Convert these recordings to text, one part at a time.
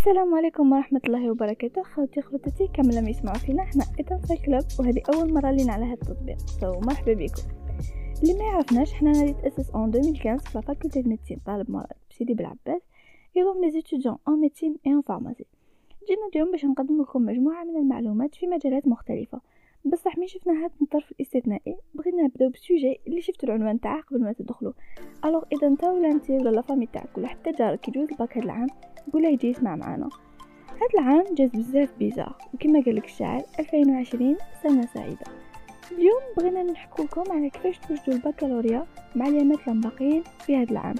السلام عليكم ورحمة الله وبركاته. خوتي خوتتي كاملة ما يسمعوا فينا. حنا أيضا في ال club وهذه أول مرة لينا على هذا التطبيق. so مرحبا بكم. اللي ما يعرفناش حنا نادي تاسس en 2015 في faculté médecine طالب مراد بسيدي بالعباس. يضم les étudiants en médecine et en pharmacie جينا اليوم باش نقدم لكم مجموعة من المعلومات في مجالات مختلفة. بصح مين شفنا هذا الظرف الاستثنائي بغينا نبداو ب sujet اللي شفتوا العنوان تاعه قبل ما تدخلوا alors إذا انت ولا انت ولا la famille تاعك ولا حتى جارك يجوز الباك هذا العام قولها يجي يسمع معنا هذا العام جاز بزاف bizarre وكما قال لك الشاعر 2020 سنة سعيدة. اليوم بغينا نحكو لكم على كيفاش توجدوا البكالوريا مع اليامات الباقيين في هذا العام.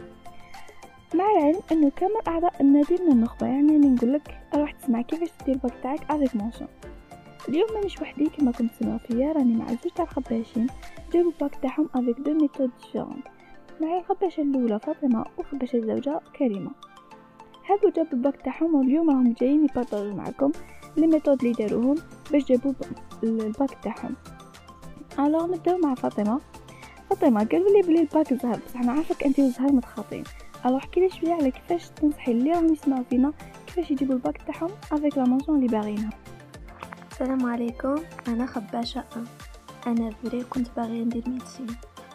مع العلم إنه كامل اعضاء النادي من النخبة يعني نقول لك راح تسمع كيفاش تدير الباك تاعك avec mention اليوم مانيش وحدي كما كنت تسمعوا فيا راني مع زوج تاع الخباشين جابوا الباك تاعهم avec deux méthodes différentes مع الخباشة الأولى فاطمة والخباشة الزوجة كريمة. هادو جابوا الباك تاعهم واليوم راهم جايين يبارطاجوا معكم les méthodes اللي داروهم باش جابوا الباك تاعهم. alors نبداو مع فاطمة. فاطمة قالوا لي بلي الباك زهر. بصح أنا عارفك أنت وزهر متخاطين. alors احكي لي شوية على كيفاش تنصحي اللي راهم يسمعوا فينا كيفاش يجيبوا الباك تاعهم avec la mention اللي باغينها السلام عليكم. أنا خباشة. أنا vrai كنت باغي ندير médecine.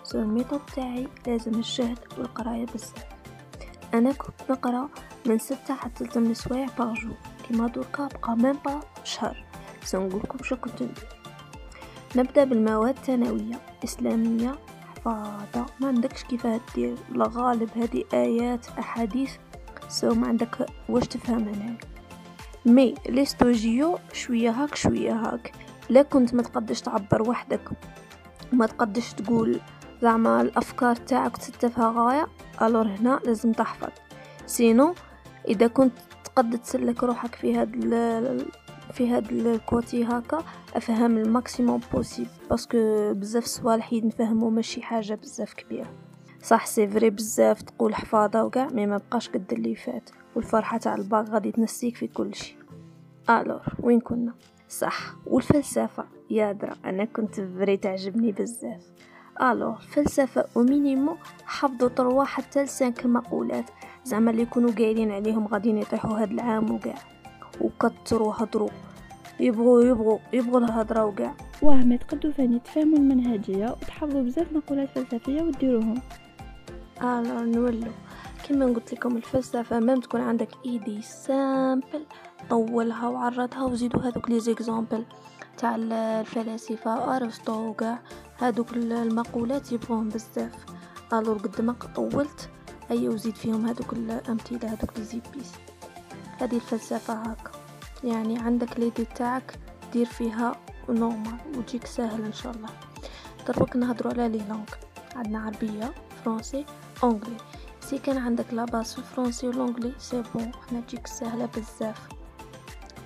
so ال méthode تاعي لازم الجهد والقراية بزاف. أنا كنت نقرأ من ستة حتى ثمن سوايع باغ كيما دركا بقى même pas شهر. سنقولكم شو كنت ندير. نبدأ بالمواد الثانوية. إسلامية حفاظة. ما عندكش كيف دير الغالب هذه آيات أحاديث. so ما عندك واش تفهم هنا mais l'histoire-géo شوية هاك شوية هاك. لا كنت ما تقدش تعبر وحدك. ما تقدش تقول زعما الأفكار تاعك تستفها غاية alors هنا لازم تحفظ. sinon إذا كنت تقد تسلك روحك في هاد في هاد ال côté هكا أفهم ال maximum possible parce que بزاف صوالح نفهمو ماشي حاجة بزاف كبيرة. صح c'est vrai بزاف تقول حفاظة وكاع mais ما بقاش قد اللي فات. والفرحة تاع الباك غادي تنسيك في كل شيء alors وين كنا؟ صح والفلسفة. يا درا أنا كنت vrai تعجبني بزاف. alors فلسفة au minimum حفظوا trois حتى ل cinq المقولات زعما اللي يكونوا قايلين عليهم غاديين يطيحوا هاد العام وكاع وكثروا هضروا يبغوا يبغوا يبغوا الهضرة وكاع واه ما تقدوا ثاني تفهموا المنهجية وتحفظوا بزاف مقولات فلسفية وديروهم. alors نولو. كما قلت لكم الفلسفه ما تكون عندك idée simple. طولها وعرضها وزيدوا هذوك les exemples تاع الفلاسفة ارسطو وكاع هذوك المقولات يبغوهم بزاف. alors قد ما طولت اي وزيد فيهم هذوك الامثله هذوك لي زيبيس. هذه الفلسفة هاك يعني عندك les idées تاعك دير فيها normal وتجيك ساهل إن شاء الله. دروك نهضروا على les langues عندنا عربية français anglais si كان عندك la base في ال français وال anglais c'est bon حنا تجيك ساهله بزاف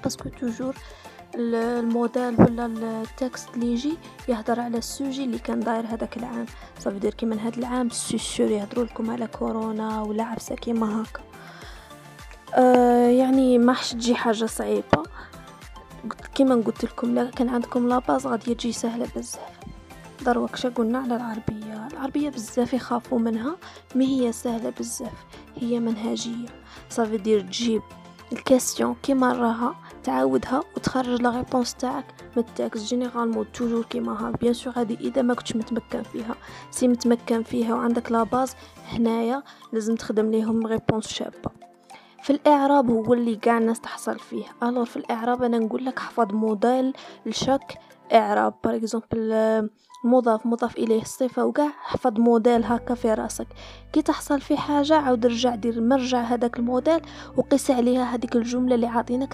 parce que toujours ال modèle ولا ال texte اللي يجي يهضر على ال sujet اللي كان داير هذاك العام صافي دير كيما هذا العام c'est sûr يهضروا لكم على كورونا ولا عبسه كيما هكا أه يعني ما حش تجي حاجة صعيبه كيما قلت لكم كان عندكم la base غادي تجي سهله بزاف دروك قلنا على العربيه العربية بزاف يخافوا منها mais هي سهلة بزاف هي منهجية. صافي دير تجيب ال question كيما راها تعاودها وتخرج la réponse تاعك. من ال texte généralement toujours كيما ها. bien sûr هذه إذا ما كنتش متمكن فيها. si متمكن فيها وعندك la base هنايا لازم تخدم ليهم réponse شابة. في الإعراب هو اللي كاع الناس تحصل فيه. alors في الإعراب أنا نقول لك احفظ modèle ل chaque إعراب. par exemple مضاف مضاف إليه الصفه وكاع احفظ موديل هكا في رأسك. كي تحصل في حاجة عاود رجع دير مرجع هذاك الموديل وقيس عليها هذيك الجملة اللي عاطينك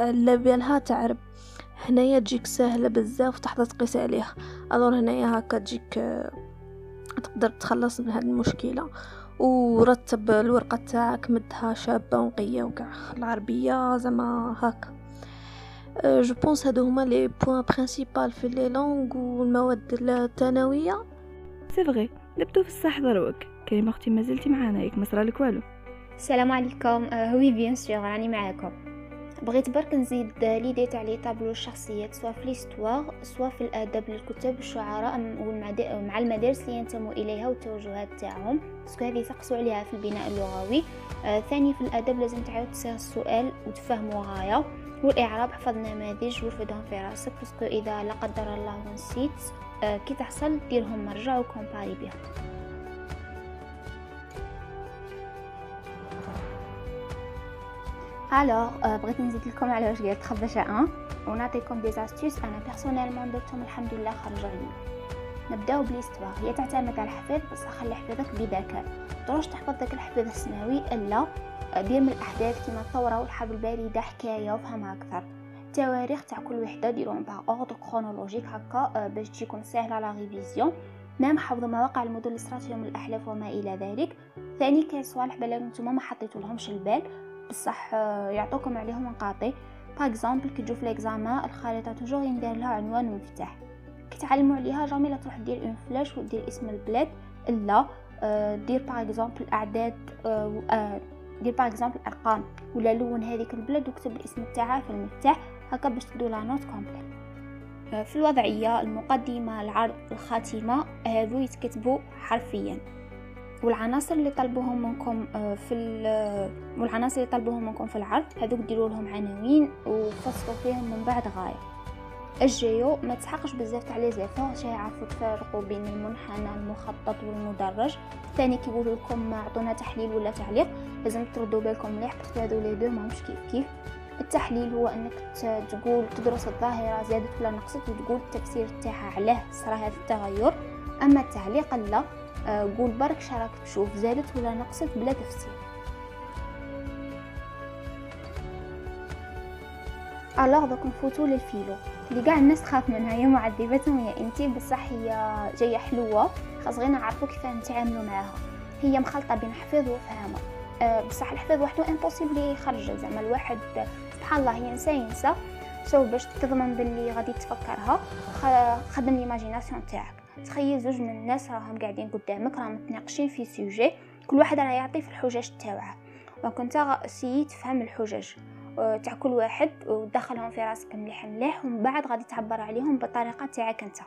على بالها تعرب. هنايا تجيك سهلة بزاف تحضر تقيس عليها. alors هنايا هكا تجيك تقدر تخلص من هذه المشكلة. ورتب الورقة تاعك مدها شابة ونقية وكاع العربية زعما هكا. je pense هادو هما les points principales في les langues والمواد الثانويه c'est vrai نبدو في الصح دروك كريمه أختي مازلتي معانا ياك ما صرالك والو السلام عليكم oui bien sûr راني معاكم بغيت برك نزيد l'idée تاع les tableaux الشخصيات سواء في l'histoire سواء في الادب للكتاب والشعراء مع المدارس اللي ينتموا اليها والتوجهات تاعهم parce que هذه يسقسوا عليها في البناء اللغوي آه ثاني في الادب لازم تعاود تصيغ السؤال وتفهموا غايه والاعراب حفظ نماذج ورفدهم في راسك parce que إذا لا قدر الله نسيت آه كي تحصل؟ ديرهم مرجع و comparer بهم alors euh, بغيت نزيد لكم على واش قالت خبشه ان ونعطيكم des astuces أنا personnellement درتهم الحمد لله خرجوا لي نبداو ب l'histoire هي تعتمد على الحفظ بس خلي حفظك بذكاء تروش تحفظ داك الحفظ السماوي الا دير من الأحداث كيما الثورة والحرب البارده حكاية وفهمها أكثر. التواريخ تاع كل وحدة ديروهم par ordre chronologique هكا آه، باش تكون سهلة على révision même حفظ مواقع المدن اللي فيهم الأحلاف وما إلى ذلك. ثاني كاين صوالح بلا نتوما ما حطيتولهمش البال. بصح آه، يعطوكم عليهم نقاطي. par exemple كي تجو في الخريطة toujours يندير لها عنوان ومفتاح كي تعلموا عليها jamais لا تروح دير une flèche ودير اسم البلاد. الا آه، دير par exemple أعداد دير par exemple أرقام ولا لون هذيك البلاد وكتب الاسم تاعها في المفتاح هكا باش تدو la note complète. في الوضعية المقدمة العرض الخاتمة هذو يتكتبوا حرفيا. والعناصر اللي طلبوهم منكم آه، في والعناصر اللي طلبوهم منكم في العرض هذوك ديروا لهم عناوين وفصلوا فيهم من بعد غاية. الجيو ما تسحقش بزاف تاع les efforts شي يعرفوا تفرقوا بين المنحنى المخطط والمدرج. ثاني كيقولوا لكم عطونا تحليل ولا تعليق لازم تردوا بالكم مليح parce que هذو les deux ماهمش كيف كيف. التحليل هو انك تقول تدرس الظاهرة زادت ولا نقصت وتقول التفسير تاعها علاه صرا هذا التغير. أما التعليق لا. آه، قول برك شراك تشوف زادت ولا نقصت بلا تفسير. alors دوك نفوتو لل philo اللي قاع الناس تخاف منها يا معذبتهم يا إنتي بصح هي جاية حلوة. خاص غير نعرفو كيف نتعاملوا معاها. هي مخلطة بين حفظ وفهمه أه بصح الحفظ وحده impossible يخرج. زعما الواحد سبحان الله ينسى ينسى سو باش تضمن باللي غادي تفكرها خدم l'imagination تاعك. تخيل زوج من الناس راهم قاعدين قدامك راهم متناقشين في sujet كل واحد راه يعطي في الحجج تاعه. donc انت essaye تفهم الحجج. تاع كل واحد ودخلهم في راسك مليح مليح ومن بعد غادي تعبر عليهم بالطريقة تاعك أنت.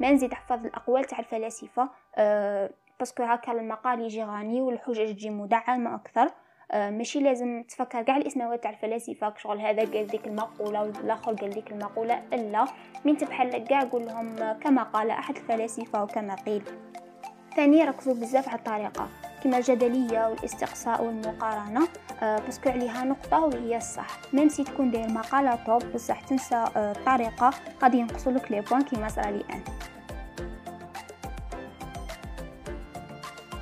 ما نزيد احفظ الأقوال تاع الفلاسفة أه parce que هكا المقال يجي غني والحجج تجي مدعمة أكثر. آه، ماشي لازم تفكر كاع الإسماوات تاع الفلاسفة شغل هذا قال ديك المقولة والآخر قال ديك المقولة إلا من تبحال كاع قول لهم كما قال أحد الفلاسفة وكما قيل. ثانيا ركزوا بزاف على الطريقة كما الجدلية والاستقصاء والمقارنة. آه parce que عليها نقطة وهي الصح. même si تكون داير مقالة top بصح تنسى آه الطريقة. غادي ينقصوا les points كيما صرا لي أنا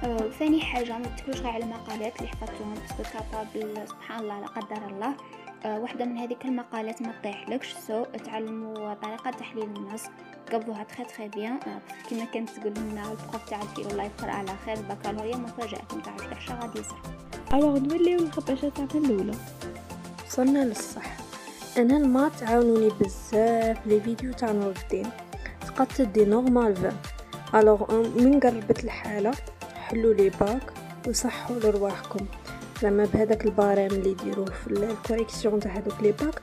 آه، ثاني حاجة ما تكلوش غير على المقالات اللي حفظتوهم parce que capable سبحان الله لا قدر الله. أه واحدة من هذيك المقالات ما تطيحلكش so تعلموا طريقة تحليل النص. قبضوها très très bien. أه كيما كانت تقول لنا ال prof تاع ال philo الله يذكر على خير البكالوريا مفاجأة متعرفش كاع غادي يصير. alors نوليو الخباشة تاعنا الأولى. وصلنا للصح. أنا ال maths عاونوني بزاف les vidéos تاع نور الدين. تقدت دي normal فان. alors من قربت الحالة حلوا les bacs وصحوا لرواحكم. زعما بهذاك ال barème اللي يديروه في ال correction تاع هذوك les bacs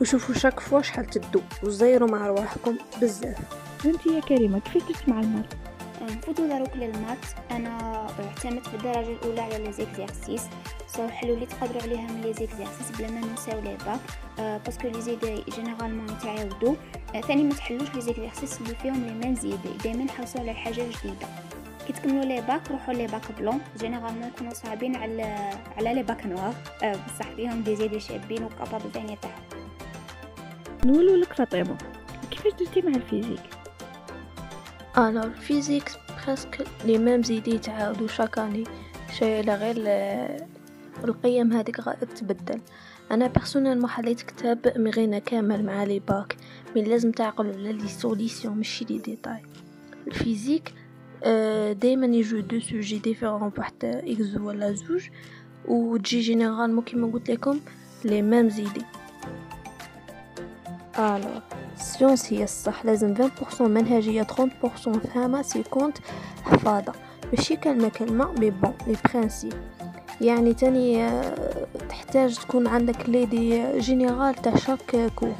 وشوفوا chaque fois شحال تدو وزيروا مع رواحكم بزاف. وانت يا كريمة كيف درت مع ال maths نفوتو دروك لل maths أنا اعتمدت في الدرجه الأولى على les exercices. so حلوا اللي تقدروا عليها من les exercices بلا ما ننساو les bacs أه parce que les idées généralement يتعاودوا. أه ثاني ما تحلوش les exercices اللي فيهم les mêmes idées دائما حوسوا على حاجة جديدة. كي تكملوا les bacs روحوا les bacs blancs. généralement يكونوا صعبين على على les bacs noirs. أه بصح فيهم des idées شابين و capable ثاني تاعهم نولو لك فاطمه كيفاش درتي مع ال physique؟ alors ال physique presque les mêmes idées يتعاودوا chaque année. شي على غير القيم هذيك تبدل. أنا personnellement حليت كتاب مغينا كامل مع les bacs. mais لازم تعقلوا على les solutions ماشي les détails ال physique دائما يجو deux sujets différents بواحد exo ولا زوج. وتجي généralement كيما قلت لكم les mêmes idées. alors sciences هي الصح لازم 20% منهجيه 30% فهمه 50 حفاظه ماشي كلمه كلمه mais bon les principes يعني تاني تحتاج تكون عندك l'idée générale تاع chaque cours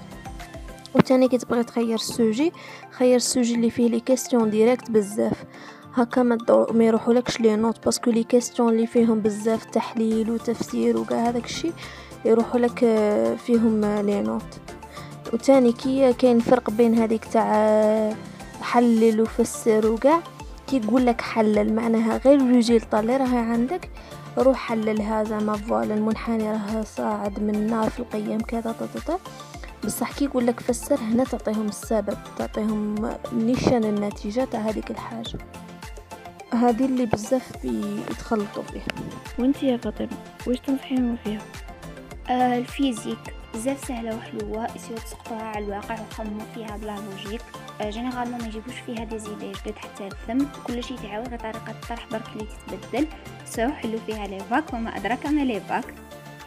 وتاني كي تبغي تخير السوجي خير السوجي اللي فيه les questions directes بزاف هكا ما ما يروحولكش les notes parce que les questions اللي فيهم بزاف تحليل وتفسير وكاع هذاك الشيء يروحوا لك فيهم les notes وتاني كي كاين فرق بين هذيك تاع حلل وفسر وكاع. كي يقول لك حلل معناها غير ال résultat اللي راهي عندك روح حللها زعما voilà المنحني راه صاعد من النار في القيم كذا طا بصح كي يقول لك فسر هنا تعطيهم السبب تعطيهم نيشان النتيجة تاع هذيك الحاجة. هذه اللي بزاف يتخلطوا فيها. وانت يا فاطمة واش تنصحيهم فيها؟ آه ال physique. بزاف سهلة وحلوة essayez تسقطوها على الواقع وخمموا فيها ب la logique. آه généralement ما يجيبوش فيها des idées جدد حتى ال thème كل شيء تعاود غير طريقه الطرح برك اللي تتبدل. so حلوا فيها les bacs وما أدراك ما les bacs.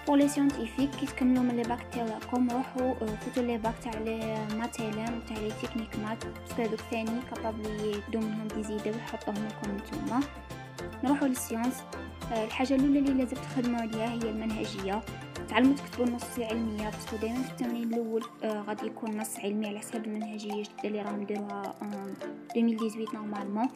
pour les scientifiques كي تكملوا من les bacs تاعكم روحوا فوتوا les bacs تاع les math élem وتاع les techniques maths parce que هذوك ثاني capable يدو منهم des idées ويحطوهم لكم نتوما. نروحوا لل sciences الحاجة الأولى اللي لازم تخدموا عليها هي المنهجية. تعلموا تكتبوا النص علمية باسكو دائما في التمرين الأول. آه غادي يكون نص علمي على حساب المنهجية الجديدة اللي راهم نديروها 2018 normalement.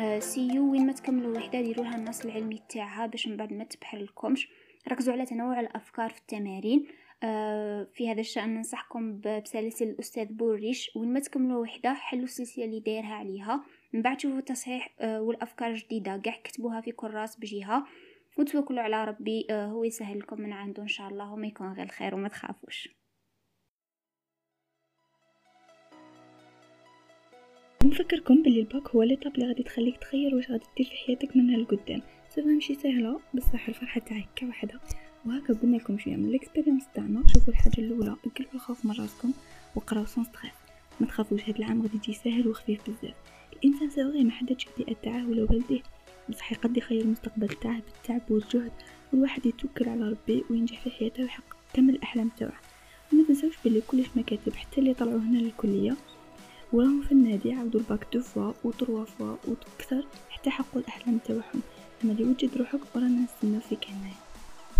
آه essayez وين ما تكملوا وحدة ديروا لها النص العلمي تاعها باش من بعد ما تبحرلكمش ركزوا على تنوع الأفكار في التمارين. آه في هذا الشأن ننصحكم بسلاسل الأستاذ بوريش. وين ما تكملوا وحدة حلوا السلسلة اللي دايرها عليها. من بعد شوفوا تصحيح آه والأفكار جديدة قاع كتبوها في كراس بجهة وتوكلوا على ربي آه هو يسهل لكم من عنده إن شاء الله وما يكون غير الخير وما تخافوش. نفكركم باللي الباك هو l'étape اللي غادي تخليك تخير واش غادي دير في حياتك منها لقدام. سوف ماشي سهلة بصح الفرحة تاعك كوحده وهكا قلنا لكم شوية من ال expérience تاعنا. شوفوا الحاجة الأولى قلبوا الخوف من راسكم وقراو sans stress ما تخافوش هاد العام غادي يجي ساهل وخفيف بزاف. الإنسان سوغي ما حددش البيئه تاعه ولا والديه. بصح يقد يخير المستقبل تاعه بالتعب والجهد. والواحد يتوكل على ربي وينجح في حياته ويحقق كامل الأحلام تاعه وما تنساوش بلي كلش مكاتب حتى اللي طلعوا هنا للكلية وراهم في النادي عاودوا ال bac deux fois و trois fois وكثر حتى حققوا الأحلام تاعهم. أما اللي وجد روحك ورانا نستناو فيك هنايا.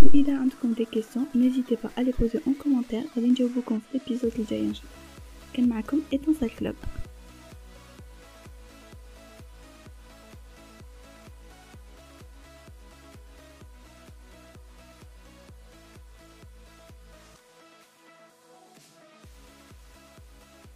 وإذا عندكم des questions n'hésitez pas à les poser en commentaire. غادي نجاوبكم في l'épisode الجاي إن شاء الله. كان معكم ايتونسال club.